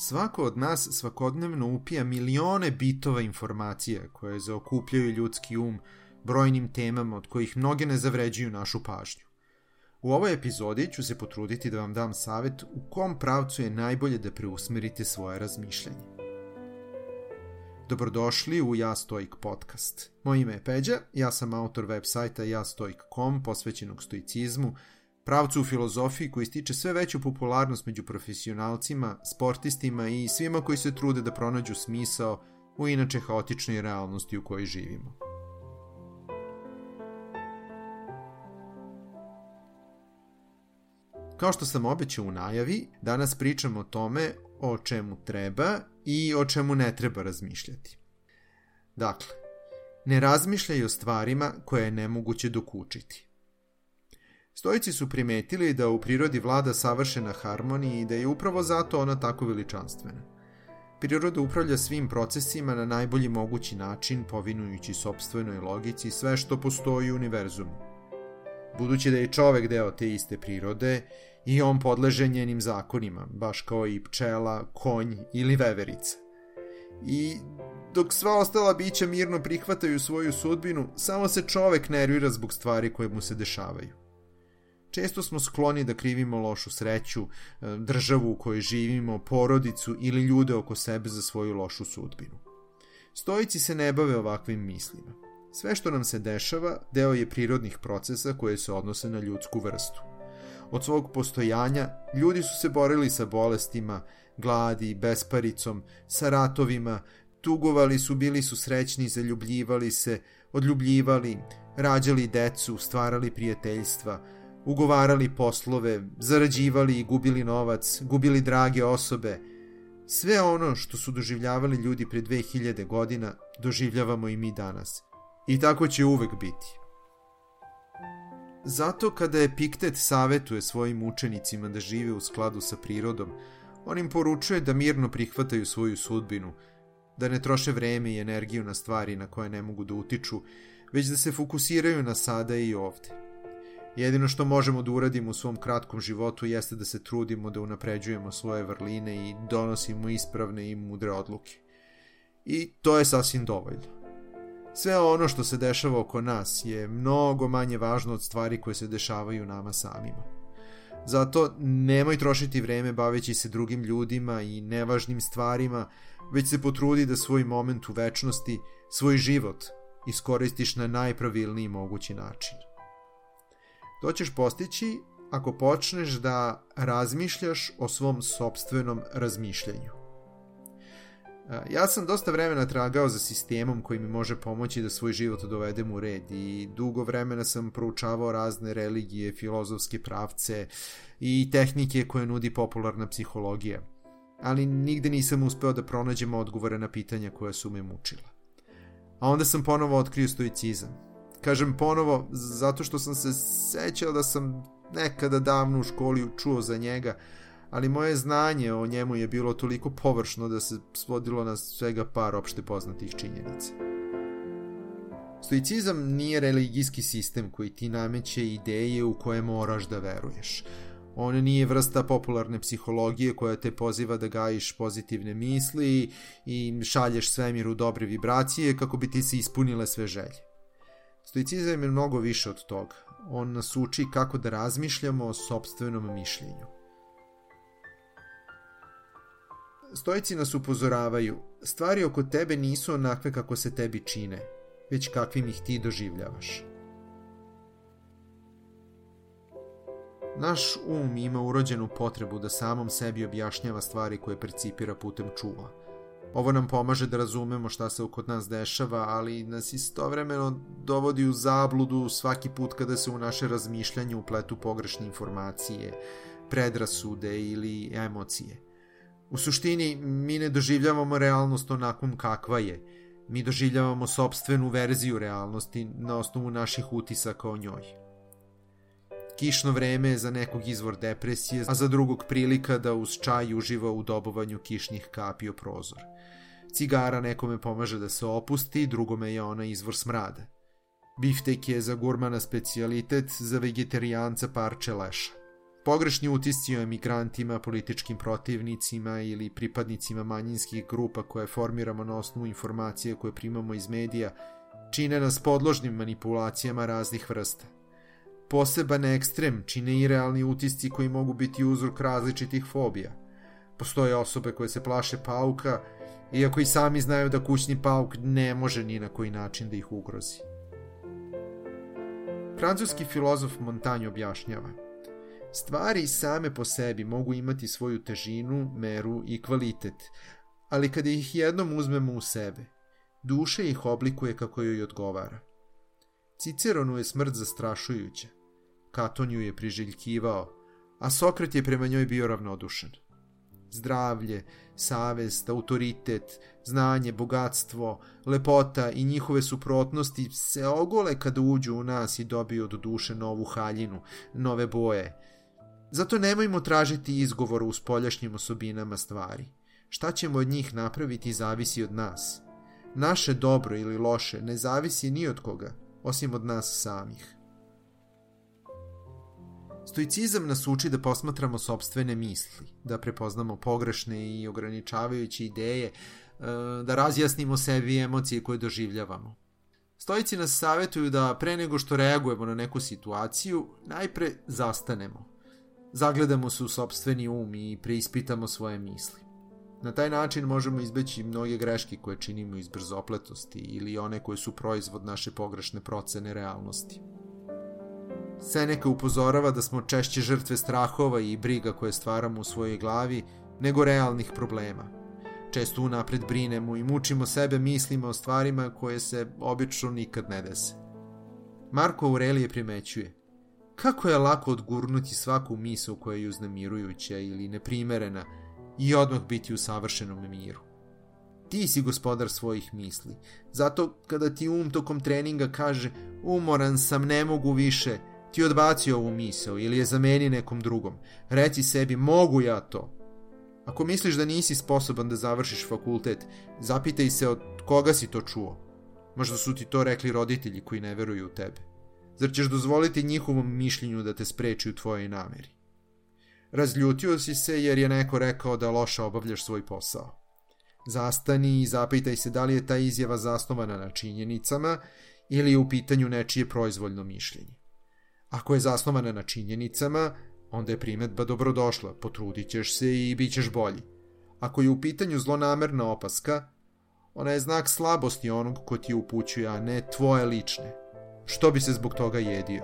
Svako od nas svakodnevno upija milione bitova informacija koje zaokupljaju ljudski um brojnim temama od kojih mnoge ne zavređuju našu pažnju. U ovoj epizodi ću se potruditi da vam dam savet u kom pravcu je najbolje da preusmerite svoje razmišljanje. Dobrodošli u Ja Stoik podcast. Moje ime je Peđa, ja sam autor web sajta jastoik.com posvećenog stoicizmu, pravcu u filozofiji koji stiče sve veću popularnost među profesionalcima, sportistima i svima koji se trude da pronađu smisao u inače haotičnoj realnosti u kojoj živimo. Kao što sam obećao u najavi, danas pričamo o tome o čemu treba i o čemu ne treba razmišljati. Dakle, ne razmišljaj o stvarima koje je nemoguće dokučiti. Stojici su primetili da u prirodi vlada savršena harmonija i da je upravo zato ona tako veličanstvena. Priroda upravlja svim procesima na najbolji mogući način, povinujući sobstvenoj logici sve što postoji u univerzumu. Budući da je čovek deo te iste prirode, i on podleže njenim zakonima, baš kao i pčela, konj ili veverica. I dok sva ostala bića mirno prihvataju svoju sudbinu, samo se čovek nervira zbog stvari koje mu se dešavaju. Često smo skloni da krivimo lošu sreću, e, državu u kojoj živimo, porodicu ili ljude oko sebe za svoju lošu sudbinu. Stojici se ne bave ovakvim mislima. Sve što nam se dešava deo je prirodnih procesa koje se odnose na ljudsku vrstu. Od svog postojanja ljudi su se borili sa bolestima, gladi, besparicom, sa ratovima, tugovali su, bili su srećni, zaljubljivali se, odljubljivali, rađali decu, stvarali prijateljstva, ugovarali poslove, zarađivali i gubili novac, gubili drage osobe. Sve ono što su doživljavali ljudi pre 2000 godina, doživljavamo i mi danas. I tako će uvek biti. Zato kada Epiktet savetuje svojim učenicima da žive u skladu sa prirodom, on im poručuje da mirno prihvataju svoju sudbinu, da ne troše vreme i energiju na stvari na koje ne mogu da utiču, već da se fokusiraju na sada i ovde. Jedino što možemo da uradimo u svom kratkom životu jeste da se trudimo da unapređujemo svoje vrline i donosimo ispravne i mudre odluke. I to je sasvim dovoljno. Sve ono što se dešava oko nas je mnogo manje važno od stvari koje se dešavaju nama samima. Zato nemoj trošiti vreme baveći se drugim ljudima i nevažnim stvarima, već se potrudi da svoj moment u večnosti, svoj život, iskoristiš na najpravilniji mogući način. To ćeš postići ako počneš da razmišljaš o svom sobstvenom razmišljanju. Ja sam dosta vremena tragao za sistemom koji mi može pomoći da svoj život dovedem u red i dugo vremena sam proučavao razne religije, filozofske pravce i tehnike koje nudi popularna psihologija, ali nigde nisam uspeo da pronađem odgovore na pitanja koja su me mučila. A onda sam ponovo otkrio stoicizam – Kažem ponovo, zato što sam se sećao da sam nekada davno u školi čuo za njega, ali moje znanje o njemu je bilo toliko površno da se svodilo na svega par opšte poznatih činjenica. Stoicizam nije religijski sistem koji ti nameće ideje u koje moraš da veruješ. On nije vrsta popularne psihologije koja te poziva da gajiš pozitivne misli i šalješ svemiru dobre vibracije kako bi ti se ispunile sve želje. Stoicizam je mnogo više od toga. On nas uči kako da razmišljamo o sobstvenom mišljenju. Stoici nas upozoravaju, stvari oko tebe nisu onakve kako se tebi čine, već kakvim ih ti doživljavaš. Naš um ima urođenu potrebu da samom sebi objašnjava stvari koje percipira putem čula – Ovo nam pomaže da razumemo šta se kod nas dešava, ali nas istovremeno dovodi u zabludu svaki put kada se u naše razmišljanje upletu pogrešne informacije, predrasude ili emocije. U suštini, mi ne doživljavamo realnost onakvom kakva je. Mi doživljavamo sobstvenu verziju realnosti na osnovu naših utisaka o njoj. Kišno vreme je za nekog izvor depresije, a za drugog prilika da uz čaj uživa u dobovanju kišnih kapi o prozor – Cigara nekome pomaže da se opusti, drugome je ona izvor smrada. Biftek je za gurmana specijalitet, za vegetarijanca parče leša. pogrešni utisci o emigrantima, političkim protivnicima ili pripadnicima manjinskih grupa koje formiramo na osnovu informacije koje primamo iz medija, čine nas podložnim manipulacijama raznih vrsta. Poseban ekstrem čine i realni utisci koji mogu biti uzrok različitih fobija. Postoje osobe koje se plaše pauka, iako i sami znaju da kućni pauk ne može ni na koji način da ih ugrozi. Francuski filozof Montaigne objašnjava Stvari same po sebi mogu imati svoju težinu, meru i kvalitet, ali kada ih jednom uzmemo u sebe, duša ih oblikuje kako joj odgovara. Ciceronu je smrt zastrašujuća, Katon ju je priželjkivao, a Sokrat je prema njoj bio ravnodušan. Zdravlje, savest, autoritet, znanje, bogatstvo, lepota i njihove suprotnosti se ogole kada uđu u nas i dobiju od duše novu haljinu, nove boje. Zato nemojmo tražiti izgovor u spoljašnjim osobinama stvari. Šta ćemo od njih napraviti zavisi od nas. Naše dobro ili loše ne zavisi ni od koga, osim od nas samih. Stoicizam nas uči da posmatramo sobstvene misli, da prepoznamo pogrešne i ograničavajuće ideje, e, da razjasnimo sebi emocije koje doživljavamo. Stoici nas savjetuju da pre nego što reagujemo na neku situaciju, najpre zastanemo. Zagledamo se u sobstveni um i preispitamo svoje misli. Na taj način možemo izbeći mnoge greške koje činimo iz brzopletosti ili one koje su proizvod naše pogrešne procene realnosti. Seneka upozorava da smo češće žrtve strahova i briga koje stvaramo u svojoj glavi nego realnih problema. Često unapred brinemo i mučimo sebe mislima o stvarima koje se obično nikad ne dese. Marko Aurelije primećuje kako je lako odgurnuti svaku misl koja je uznemirujuća ili neprimerena i odmah biti u savršenom miru. Ti si gospodar svojih misli. Zato kada ti um tokom treninga kaže umoran sam, ne mogu više, ti odbaci ovu misao ili je zameni nekom drugom. Reci sebi, mogu ja to. Ako misliš da nisi sposoban da završiš fakultet, zapitaj se od koga si to čuo. Možda su ti to rekli roditelji koji ne veruju u tebe. Zar ćeš dozvoliti njihovom mišljenju da te spreči u tvojoj nameri? Razljutio si se jer je neko rekao da loše obavljaš svoj posao. Zastani i zapitaj se da li je ta izjava zasnovana na činjenicama ili je u pitanju nečije proizvoljno mišljenje. Ako je zasnovana na činjenicama, onda je primetba dobrodošla, potrudit ćeš se i bit ćeš bolji. Ako je u pitanju zlonamerna opaska, ona je znak slabosti onog ko ti upućuje, a ne tvoje lične. Što bi se zbog toga jedio?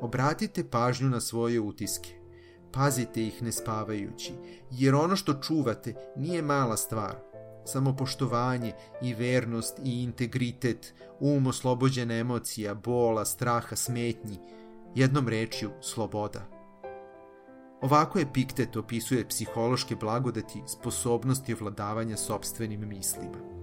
Obratite pažnju na svoje utiske. Pazite ih ne spavajući, jer ono što čuvate nije mala stvar – samopoštovanje i vernost i integritet, um oslobođen emocija, bola, straha, smetnji, jednom rečju sloboda. Ovako je Piktet opisuje psihološke blagodati sposobnosti ovladavanja sobstvenim mislima.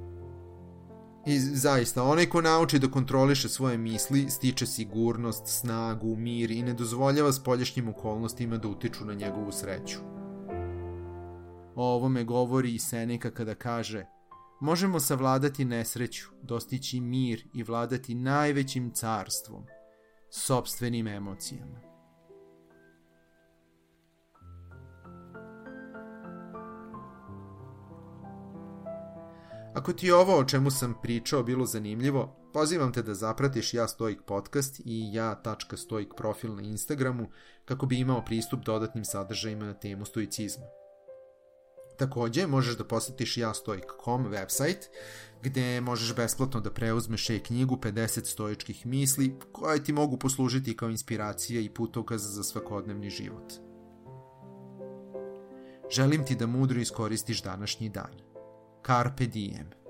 I zaista, onaj ko nauči da kontroliše svoje misli, stiče sigurnost, snagu, mir i ne dozvoljava spoljašnjim okolnostima da utiču na njegovu sreću. O ovome govori i Seneka kada kaže Možemo savladati nesreću, dostići mir i vladati najvećim carstvom, sobstvenim emocijama. Ako ti je ovo o čemu sam pričao bilo zanimljivo, pozivam te da zapratiš Ja Stoik podcast i ja.stoik profil na Instagramu kako bi imao pristup dodatnim sadržajima na temu stoicizma. Takođe, možeš da posetiš jastoik.com website, gde možeš besplatno da preuzmeš e-knjigu 50 stoičkih misli, koje ti mogu poslužiti kao inspiracija i putokaz za svakodnevni život. Želim ti da mudro iskoristiš današnji dan. Carpe diem.